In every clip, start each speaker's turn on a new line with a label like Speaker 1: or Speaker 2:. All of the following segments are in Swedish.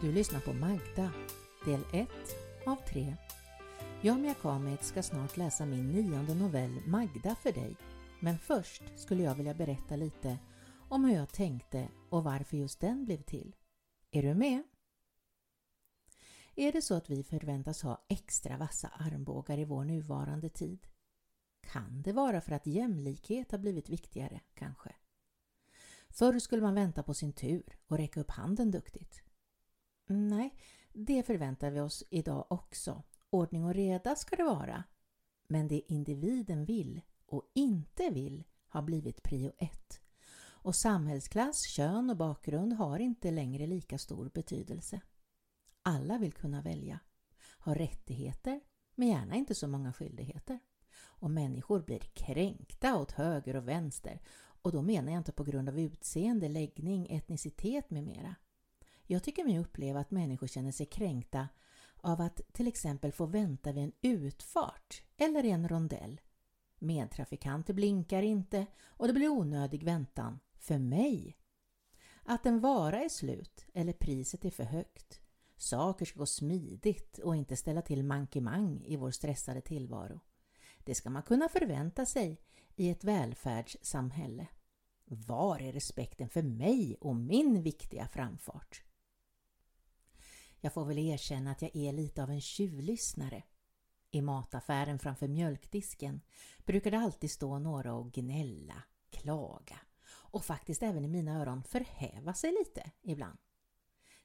Speaker 1: Du lyssnar på Magda, del 1 av 3. Jag, Mia Kamit, ska snart läsa min nionde novell Magda för dig. Men först skulle jag vilja berätta lite om hur jag tänkte och varför just den blev till. Är du med? Är det så att vi förväntas ha extra vassa armbågar i vår nuvarande tid? Kan det vara för att jämlikhet har blivit viktigare, kanske? Förr skulle man vänta på sin tur och räcka upp handen duktigt. Nej, det förväntar vi oss idag också. Ordning och reda ska det vara. Men det individen vill och inte vill har blivit prio ett. Och samhällsklass, kön och bakgrund har inte längre lika stor betydelse. Alla vill kunna välja, ha rättigheter men gärna inte så många skyldigheter. Och människor blir kränkta åt höger och vänster och då menar jag inte på grund av utseende, läggning, etnicitet med mera. Jag tycker mig uppleva att människor känner sig kränkta av att till exempel få vänta vid en utfart eller i en rondell. Medtrafikanter blinkar inte och det blir onödig väntan för mig. Att en vara är slut eller priset är för högt. Saker ska gå smidigt och inte ställa till mankemang i vår stressade tillvaro. Det ska man kunna förvänta sig i ett välfärdssamhälle. Var är respekten för mig och min viktiga framfart? Jag får väl erkänna att jag är lite av en tjuvlyssnare. I mataffären framför mjölkdisken brukar det alltid stå några och gnälla, klaga och faktiskt även i mina öron förhäva sig lite ibland.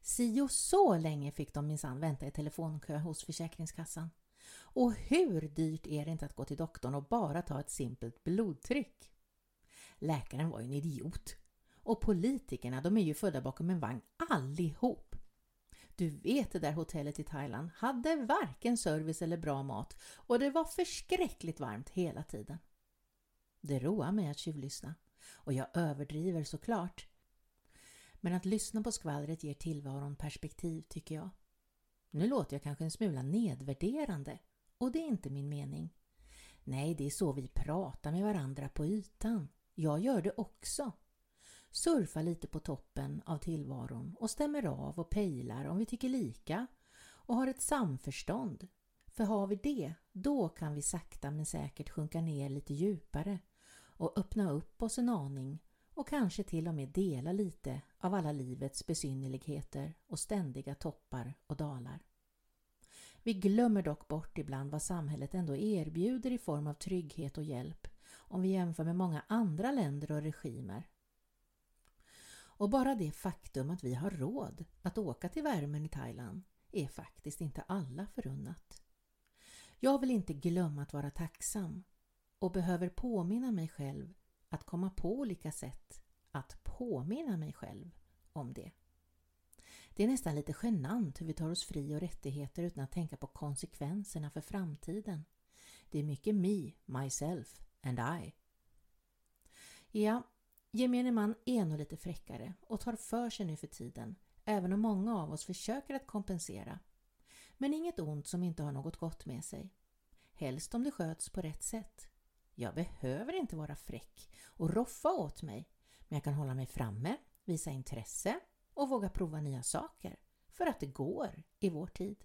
Speaker 1: Si och så länge fick de minsann vänta i telefonkö hos Försäkringskassan. Och hur dyrt är det inte att gå till doktorn och bara ta ett simpelt blodtryck? Läkaren var ju en idiot. Och politikerna, de är ju födda bakom en vagn allihop. Du vet det där hotellet i Thailand hade varken service eller bra mat och det var förskräckligt varmt hela tiden. Det roar mig att tjuvlyssna och jag överdriver såklart. Men att lyssna på skvallret ger tillvaron perspektiv tycker jag. Nu låter jag kanske en smula nedvärderande och det är inte min mening. Nej, det är så vi pratar med varandra på ytan. Jag gör det också surfar lite på toppen av tillvaron och stämmer av och pejlar om vi tycker lika och har ett samförstånd. För har vi det, då kan vi sakta men säkert sjunka ner lite djupare och öppna upp oss en aning och kanske till och med dela lite av alla livets besynnerligheter och ständiga toppar och dalar. Vi glömmer dock bort ibland vad samhället ändå erbjuder i form av trygghet och hjälp om vi jämför med många andra länder och regimer och bara det faktum att vi har råd att åka till värmen i Thailand är faktiskt inte alla förunnat. Jag vill inte glömma att vara tacksam och behöver påminna mig själv att komma på olika sätt att påminna mig själv om det. Det är nästan lite genant hur vi tar oss fri och rättigheter utan att tänka på konsekvenserna för framtiden. Det är mycket me, myself and I. Ja, Gemene man är nog lite fräckare och tar för sig nu för tiden, även om många av oss försöker att kompensera. Men inget ont som inte har något gott med sig. Helst om det sköts på rätt sätt. Jag behöver inte vara fräck och roffa åt mig, men jag kan hålla mig framme, visa intresse och våga prova nya saker, för att det går i vår tid.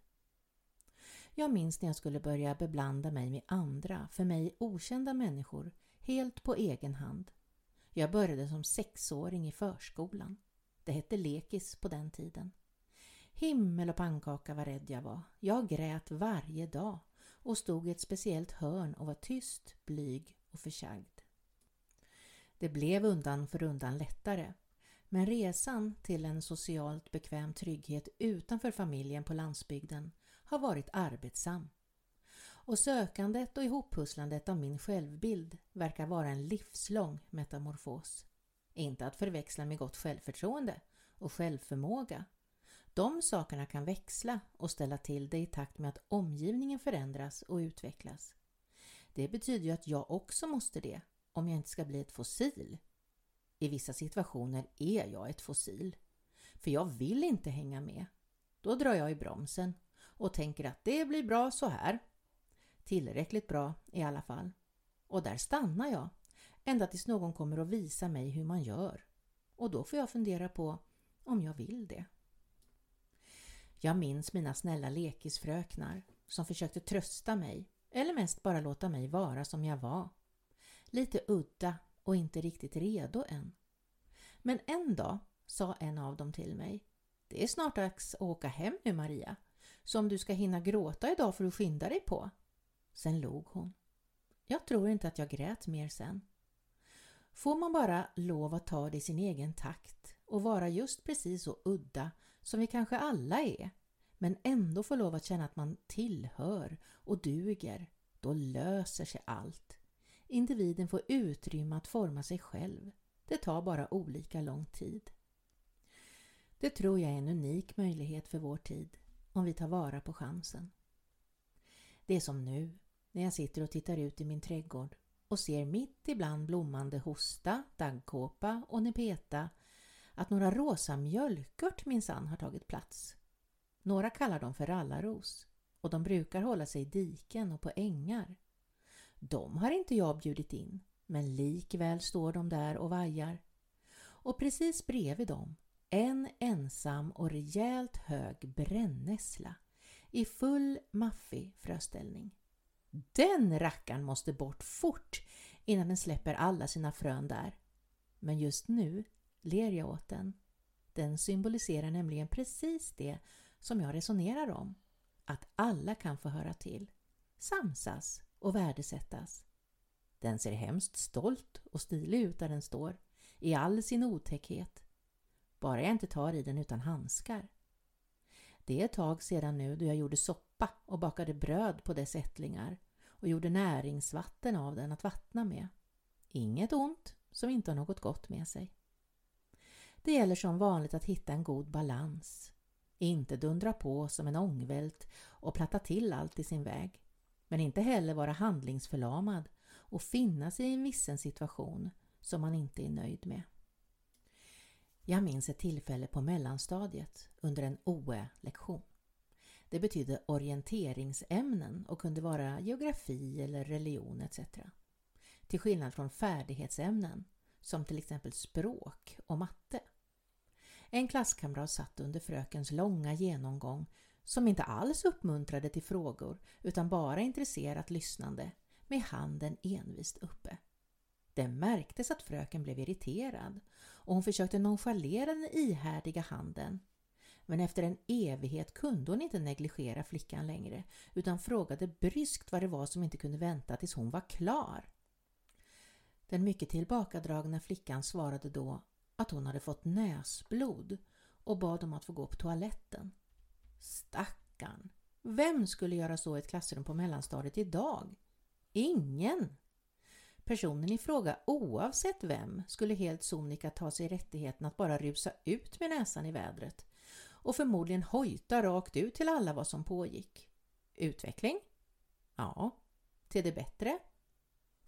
Speaker 1: Jag minns när jag skulle börja beblanda mig med andra, för mig okända människor, helt på egen hand. Jag började som sexåring i förskolan. Det hette lekis på den tiden. Himmel och pannkaka vad rädd jag var. Jag grät varje dag och stod i ett speciellt hörn och var tyst, blyg och försagd. Det blev undan för undan lättare. Men resan till en socialt bekväm trygghet utanför familjen på landsbygden har varit arbetsam och sökandet och ihoppusslandet av min självbild verkar vara en livslång metamorfos. Inte att förväxla med gott självförtroende och självförmåga. De sakerna kan växla och ställa till det i takt med att omgivningen förändras och utvecklas. Det betyder ju att jag också måste det om jag inte ska bli ett fossil. I vissa situationer är jag ett fossil. För jag vill inte hänga med. Då drar jag i bromsen och tänker att det blir bra så här Tillräckligt bra i alla fall. Och där stannar jag, ända tills någon kommer och visar mig hur man gör. Och då får jag fundera på om jag vill det. Jag minns mina snälla lekisfröknar som försökte trösta mig eller mest bara låta mig vara som jag var. Lite udda och inte riktigt redo än. Men en dag sa en av dem till mig Det är snart dags att åka hem nu Maria. Så om du ska hinna gråta idag får du skynda dig på. Sen log hon. Jag tror inte att jag grät mer sen. Får man bara lov att ta det i sin egen takt och vara just precis så udda som vi kanske alla är, men ändå få lov att känna att man tillhör och duger, då löser sig allt. Individen får utrymme att forma sig själv. Det tar bara olika lång tid. Det tror jag är en unik möjlighet för vår tid om vi tar vara på chansen. Det är som nu när jag sitter och tittar ut i min trädgård och ser mitt ibland blommande hosta, daggkåpa och nepeta att några rosa mjölkört minsann har tagit plats. Några kallar dem för rallaros och de brukar hålla sig i diken och på ängar. De har inte jag bjudit in, men likväl står de där och vajar. Och precis bredvid dem en ensam och rejält hög brännässla i full maffig fröställning. Den rackan måste bort fort innan den släpper alla sina frön där. Men just nu ler jag åt den. Den symboliserar nämligen precis det som jag resonerar om. Att alla kan få höra till, samsas och värdesättas. Den ser hemskt stolt och stilig ut där den står, i all sin otäckhet. Bara jag inte tar i den utan handskar. Det är ett tag sedan nu då jag gjorde soppa och bakade bröd på dess ättlingar och gjorde näringsvatten av den att vattna med. Inget ont som inte har något gott med sig. Det gäller som vanligt att hitta en god balans. Inte dundra på som en ångvält och platta till allt i sin väg. Men inte heller vara handlingsförlamad och finna sig i en vissen situation som man inte är nöjd med. Jag minns ett tillfälle på mellanstadiet under en OE-lektion. Det betydde orienteringsämnen och kunde vara geografi eller religion etc. Till skillnad från färdighetsämnen som till exempel språk och matte. En klasskamrat satt under frökens långa genomgång som inte alls uppmuntrade till frågor utan bara intresserat lyssnande med handen envist uppe. Det märktes att fröken blev irriterad och hon försökte nonchalera den ihärdiga handen. Men efter en evighet kunde hon inte negligera flickan längre utan frågade bryskt vad det var som inte kunde vänta tills hon var klar. Den mycket tillbakadragna flickan svarade då att hon hade fått näsblod och bad om att få gå på toaletten. Stackarn! Vem skulle göra så i ett klassrum på mellanstadiet idag? Ingen! Personen i fråga, oavsett vem, skulle helt sonika ta sig rättigheten att bara rusa ut med näsan i vädret och förmodligen hojta rakt ut till alla vad som pågick. Utveckling? Ja. Till det bättre?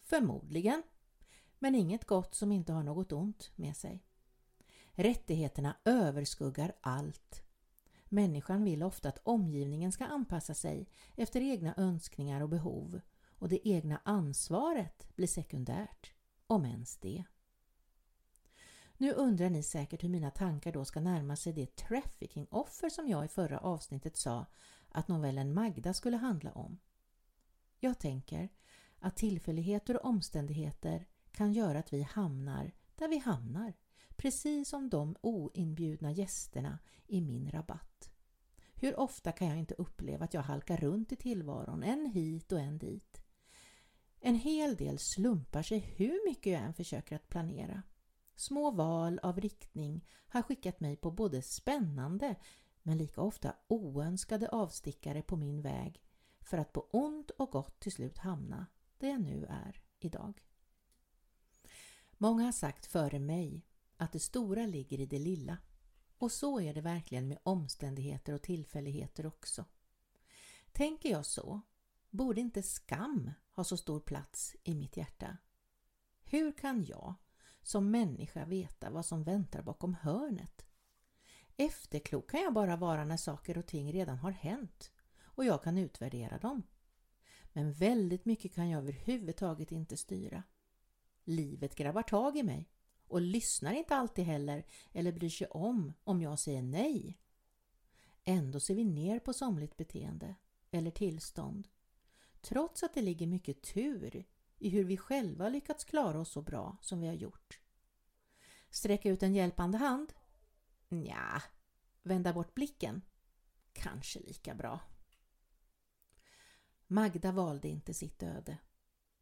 Speaker 1: Förmodligen. Men inget gott som inte har något ont med sig. Rättigheterna överskuggar allt. Människan vill ofta att omgivningen ska anpassa sig efter egna önskningar och behov och det egna ansvaret blir sekundärt, om ens det. Nu undrar ni säkert hur mina tankar då ska närma sig det trafficking-offer som jag i förra avsnittet sa att novellen Magda skulle handla om. Jag tänker att tillfälligheter och omständigheter kan göra att vi hamnar där vi hamnar, precis som de oinbjudna gästerna i min rabatt. Hur ofta kan jag inte uppleva att jag halkar runt i tillvaron, en hit och en dit. En hel del slumpar sig hur mycket jag än försöker att planera. Små val av riktning har skickat mig på både spännande men lika ofta oönskade avstickare på min väg för att på ont och gott till slut hamna där jag nu är idag. Många har sagt före mig att det stora ligger i det lilla och så är det verkligen med omständigheter och tillfälligheter också. Tänker jag så borde inte skam ha så stor plats i mitt hjärta. Hur kan jag som människa veta vad som väntar bakom hörnet? Efterklok kan jag bara vara när saker och ting redan har hänt och jag kan utvärdera dem. Men väldigt mycket kan jag överhuvudtaget inte styra. Livet grabbar tag i mig och lyssnar inte alltid heller eller bryr sig om om jag säger nej. Ändå ser vi ner på somligt beteende eller tillstånd trots att det ligger mycket tur i hur vi själva lyckats klara oss så bra som vi har gjort. Sträcka ut en hjälpande hand? Nja, vända bort blicken? Kanske lika bra. Magda valde inte sitt öde.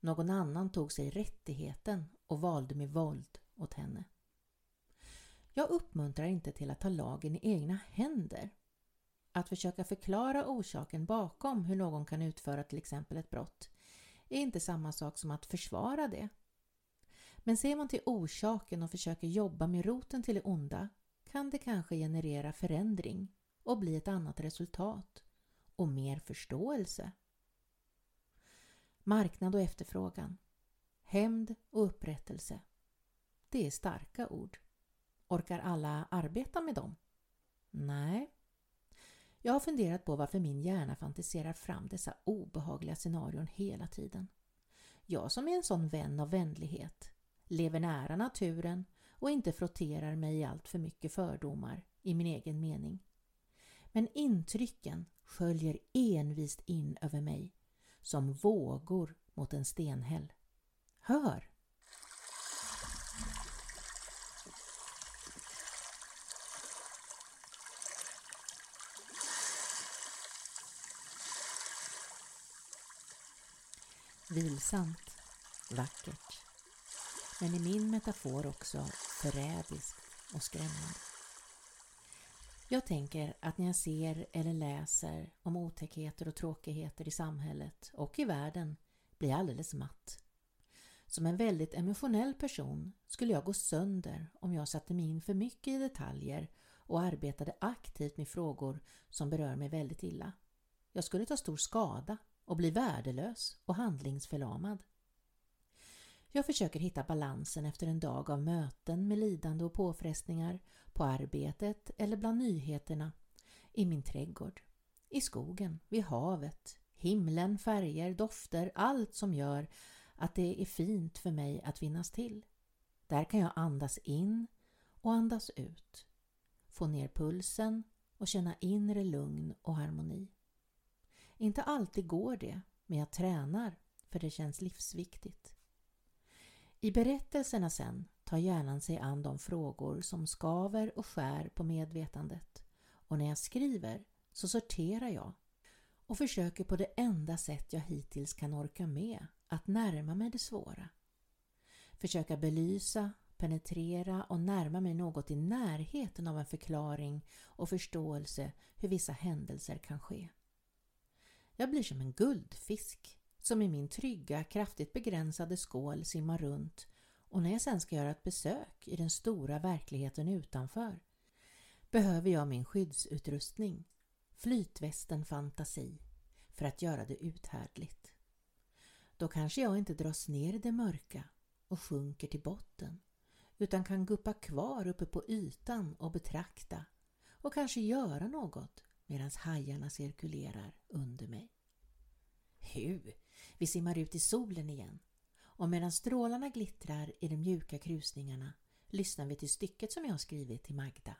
Speaker 1: Någon annan tog sig rättigheten och valde med våld åt henne. Jag uppmuntrar inte till att ta lagen i egna händer. Att försöka förklara orsaken bakom hur någon kan utföra till exempel ett brott är inte samma sak som att försvara det. Men ser man till orsaken och försöker jobba med roten till det onda kan det kanske generera förändring och bli ett annat resultat och mer förståelse. Marknad och efterfrågan, hämnd och upprättelse. Det är starka ord. Orkar alla arbeta med dem? Nej. Jag har funderat på varför min hjärna fantiserar fram dessa obehagliga scenarion hela tiden. Jag som är en sån vän av vänlighet, lever nära naturen och inte frotterar mig i allt för mycket fördomar i min egen mening. Men intrycken sköljer envist in över mig som vågor mot en stenhäll. Hör! Vilsamt, vackert, men i min metafor också förrädiskt och skrämmande. Jag tänker att när jag ser eller läser om otäckheter och tråkigheter i samhället och i världen blir jag alldeles matt. Som en väldigt emotionell person skulle jag gå sönder om jag satte mig in för mycket i detaljer och arbetade aktivt med frågor som berör mig väldigt illa. Jag skulle ta stor skada och blir värdelös och handlingsförlamad. Jag försöker hitta balansen efter en dag av möten med lidande och påfrestningar på arbetet eller bland nyheterna, i min trädgård, i skogen, vid havet, himlen, färger, dofter, allt som gör att det är fint för mig att finnas till. Där kan jag andas in och andas ut, få ner pulsen och känna inre lugn och harmoni. Inte alltid går det, men jag tränar för det känns livsviktigt. I berättelserna sen tar hjärnan sig an de frågor som skaver och skär på medvetandet och när jag skriver så sorterar jag och försöker på det enda sätt jag hittills kan orka med att närma mig det svåra. Försöka belysa, penetrera och närma mig något i närheten av en förklaring och förståelse hur vissa händelser kan ske. Jag blir som en guldfisk som i min trygga, kraftigt begränsade skål simmar runt och när jag sen ska göra ett besök i den stora verkligheten utanför behöver jag min skyddsutrustning, flytvästen fantasi, för att göra det uthärdligt. Då kanske jag inte dras ner i det mörka och sjunker till botten utan kan guppa kvar uppe på ytan och betrakta och kanske göra något medan hajarna cirkulerar under mig. Hu, vi simmar ut i solen igen och medan strålarna glittrar i de mjuka krusningarna lyssnar vi till stycket som jag har skrivit till Magda.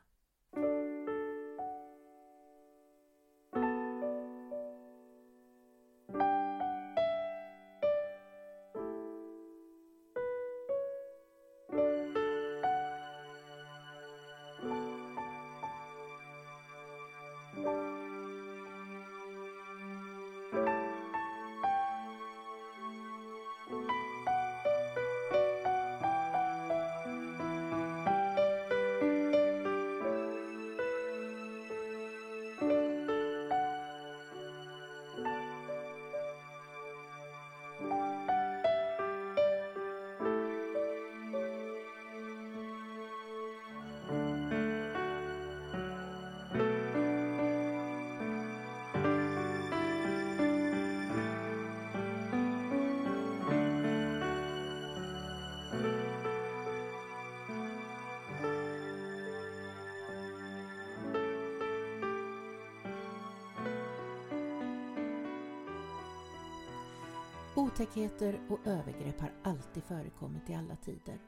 Speaker 1: Otäckheter och övergrepp har alltid förekommit i alla tider.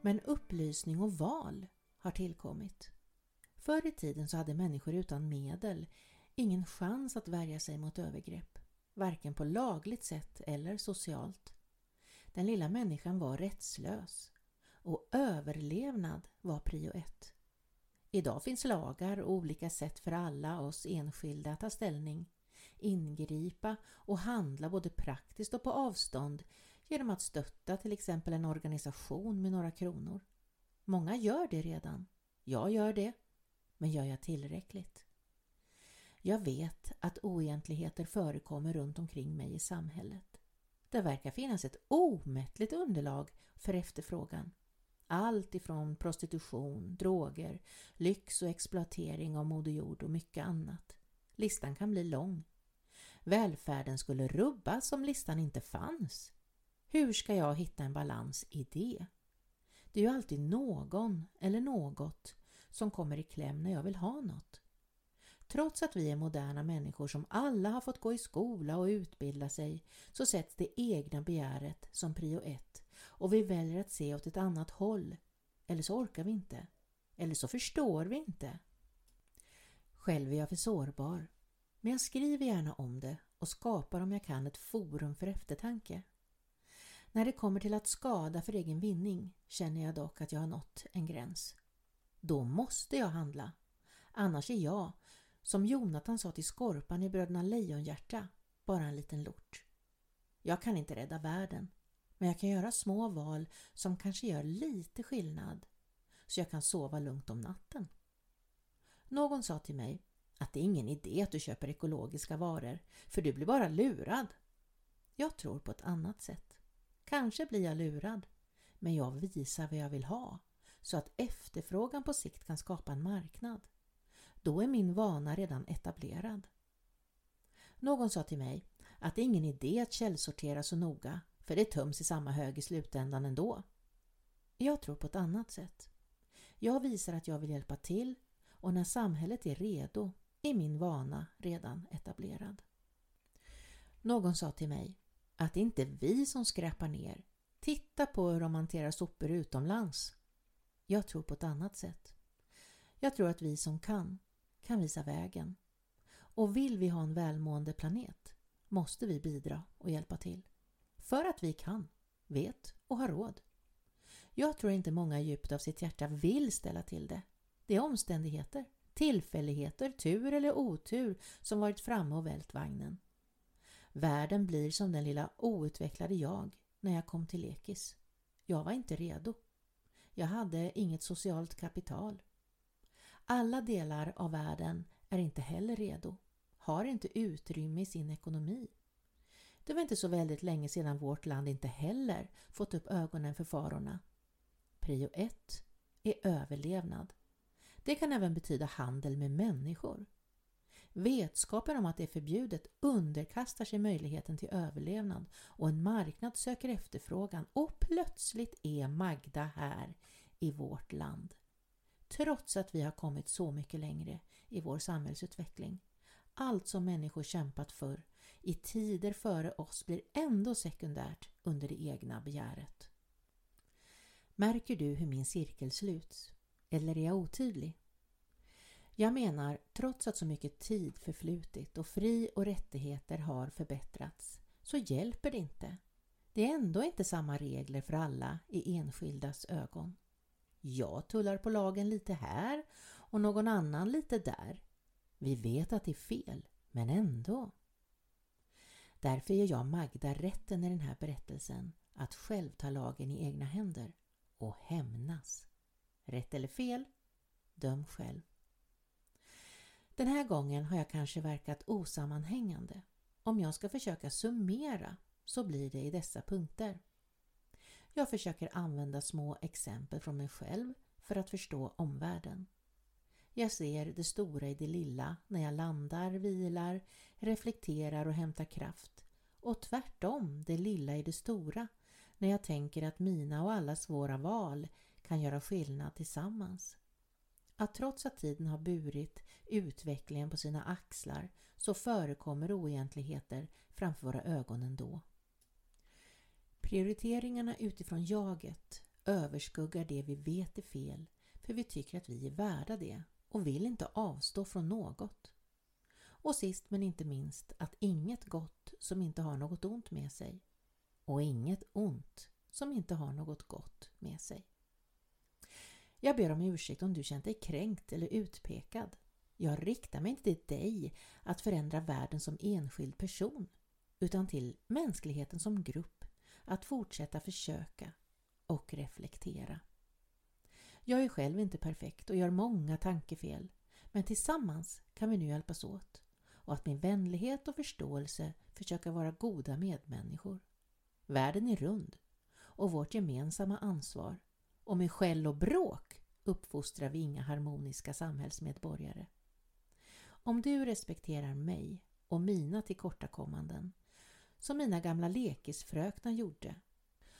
Speaker 1: Men upplysning och val har tillkommit. Förr i tiden så hade människor utan medel ingen chans att värja sig mot övergrepp, varken på lagligt sätt eller socialt. Den lilla människan var rättslös och överlevnad var prio ett. Idag finns lagar och olika sätt för alla oss enskilda att ta ställning, ingripa och handla både praktiskt och på avstånd genom att stötta till exempel en organisation med några kronor. Många gör det redan. Jag gör det. Men gör jag tillräckligt? Jag vet att oegentligheter förekommer runt omkring mig i samhället. Det verkar finnas ett omättligt underlag för efterfrågan. Allt ifrån prostitution, droger, lyx och exploatering av moder jord och mycket annat. Listan kan bli lång. Välfärden skulle rubbas om listan inte fanns. Hur ska jag hitta en balans i det? Det är ju alltid någon eller något som kommer i kläm när jag vill ha något. Trots att vi är moderna människor som alla har fått gå i skola och utbilda sig så sätts det egna begäret som prio ett och vi väljer att se åt ett annat håll. Eller så orkar vi inte. Eller så förstår vi inte. Själv är jag för sårbar. Men jag skriver gärna om det och skapar om jag kan ett forum för eftertanke. När det kommer till att skada för egen vinning känner jag dock att jag har nått en gräns. Då måste jag handla. Annars är jag, som Jonathan sa till Skorpan i Bröderna Lejonhjärta, bara en liten lort. Jag kan inte rädda världen, men jag kan göra små val som kanske gör lite skillnad, så jag kan sova lugnt om natten. Någon sa till mig att det är ingen idé att du köper ekologiska varor, för du blir bara lurad. Jag tror på ett annat sätt. Kanske blir jag lurad, men jag visar vad jag vill ha så att efterfrågan på sikt kan skapa en marknad. Då är min vana redan etablerad. Någon sa till mig att det är ingen idé att källsortera så noga för det töms i samma hög i slutändan ändå. Jag tror på ett annat sätt. Jag visar att jag vill hjälpa till och när samhället är redo är min vana redan etablerad. Någon sa till mig att det inte är vi som skräpar ner. Titta på hur de hanterar sopor utomlands. Jag tror på ett annat sätt. Jag tror att vi som kan, kan visa vägen. Och vill vi ha en välmående planet måste vi bidra och hjälpa till. För att vi kan, vet och har råd. Jag tror inte många djupt av sitt hjärta vill ställa till det. Det är omständigheter, tillfälligheter, tur eller otur som varit framme och vält vagnen. Världen blir som den lilla outvecklade jag när jag kom till lekis. Jag var inte redo. Jag hade inget socialt kapital. Alla delar av världen är inte heller redo, har inte utrymme i sin ekonomi. Det var inte så väldigt länge sedan vårt land inte heller fått upp ögonen för farorna. Prio 1 är överlevnad. Det kan även betyda handel med människor. Vetskapen om att det är förbjudet underkastar sig möjligheten till överlevnad och en marknad söker efterfrågan och plötsligt är Magda här i vårt land. Trots att vi har kommit så mycket längre i vår samhällsutveckling. Allt som människor kämpat för i tider före oss blir ändå sekundärt under det egna begäret. Märker du hur min cirkel sluts? Eller är jag otydlig? Jag menar, trots att så mycket tid förflutit och fri och rättigheter har förbättrats, så hjälper det inte. Det är ändå inte samma regler för alla i enskildas ögon. Jag tullar på lagen lite här och någon annan lite där. Vi vet att det är fel, men ändå. Därför ger jag Magda rätten i den här berättelsen att själv ta lagen i egna händer och hämnas. Rätt eller fel? Döm själv. Den här gången har jag kanske verkat osammanhängande. Om jag ska försöka summera så blir det i dessa punkter. Jag försöker använda små exempel från mig själv för att förstå omvärlden. Jag ser det stora i det lilla när jag landar, vilar, reflekterar och hämtar kraft. Och tvärtom det lilla i det stora när jag tänker att mina och allas våra val kan göra skillnad tillsammans. Att trots att tiden har burit utvecklingen på sina axlar så förekommer oegentligheter framför våra ögon ändå. Prioriteringarna utifrån jaget överskuggar det vi vet är fel för vi tycker att vi är värda det och vill inte avstå från något. Och sist men inte minst att inget gott som inte har något ont med sig och inget ont som inte har något gott med sig. Jag ber om ursäkt om du känt dig kränkt eller utpekad. Jag riktar mig inte till dig att förändra världen som enskild person utan till mänskligheten som grupp att fortsätta försöka och reflektera. Jag är själv inte perfekt och gör många tankefel men tillsammans kan vi nu hjälpas åt och att med vänlighet och förståelse försöka vara goda medmänniskor. Världen är rund och vårt gemensamma ansvar och med skäll och bråk uppfostrar vi inga harmoniska samhällsmedborgare. Om du respekterar mig och mina tillkortakommanden som mina gamla lekisfröknar gjorde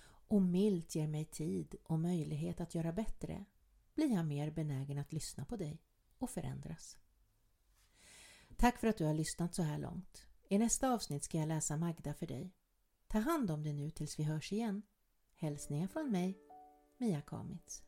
Speaker 1: och milt ger mig tid och möjlighet att göra bättre blir jag mer benägen att lyssna på dig och förändras. Tack för att du har lyssnat så här långt. I nästa avsnitt ska jag läsa Magda för dig. Ta hand om dig nu tills vi hörs igen. Hälsningar från mig, Mia Kamitz.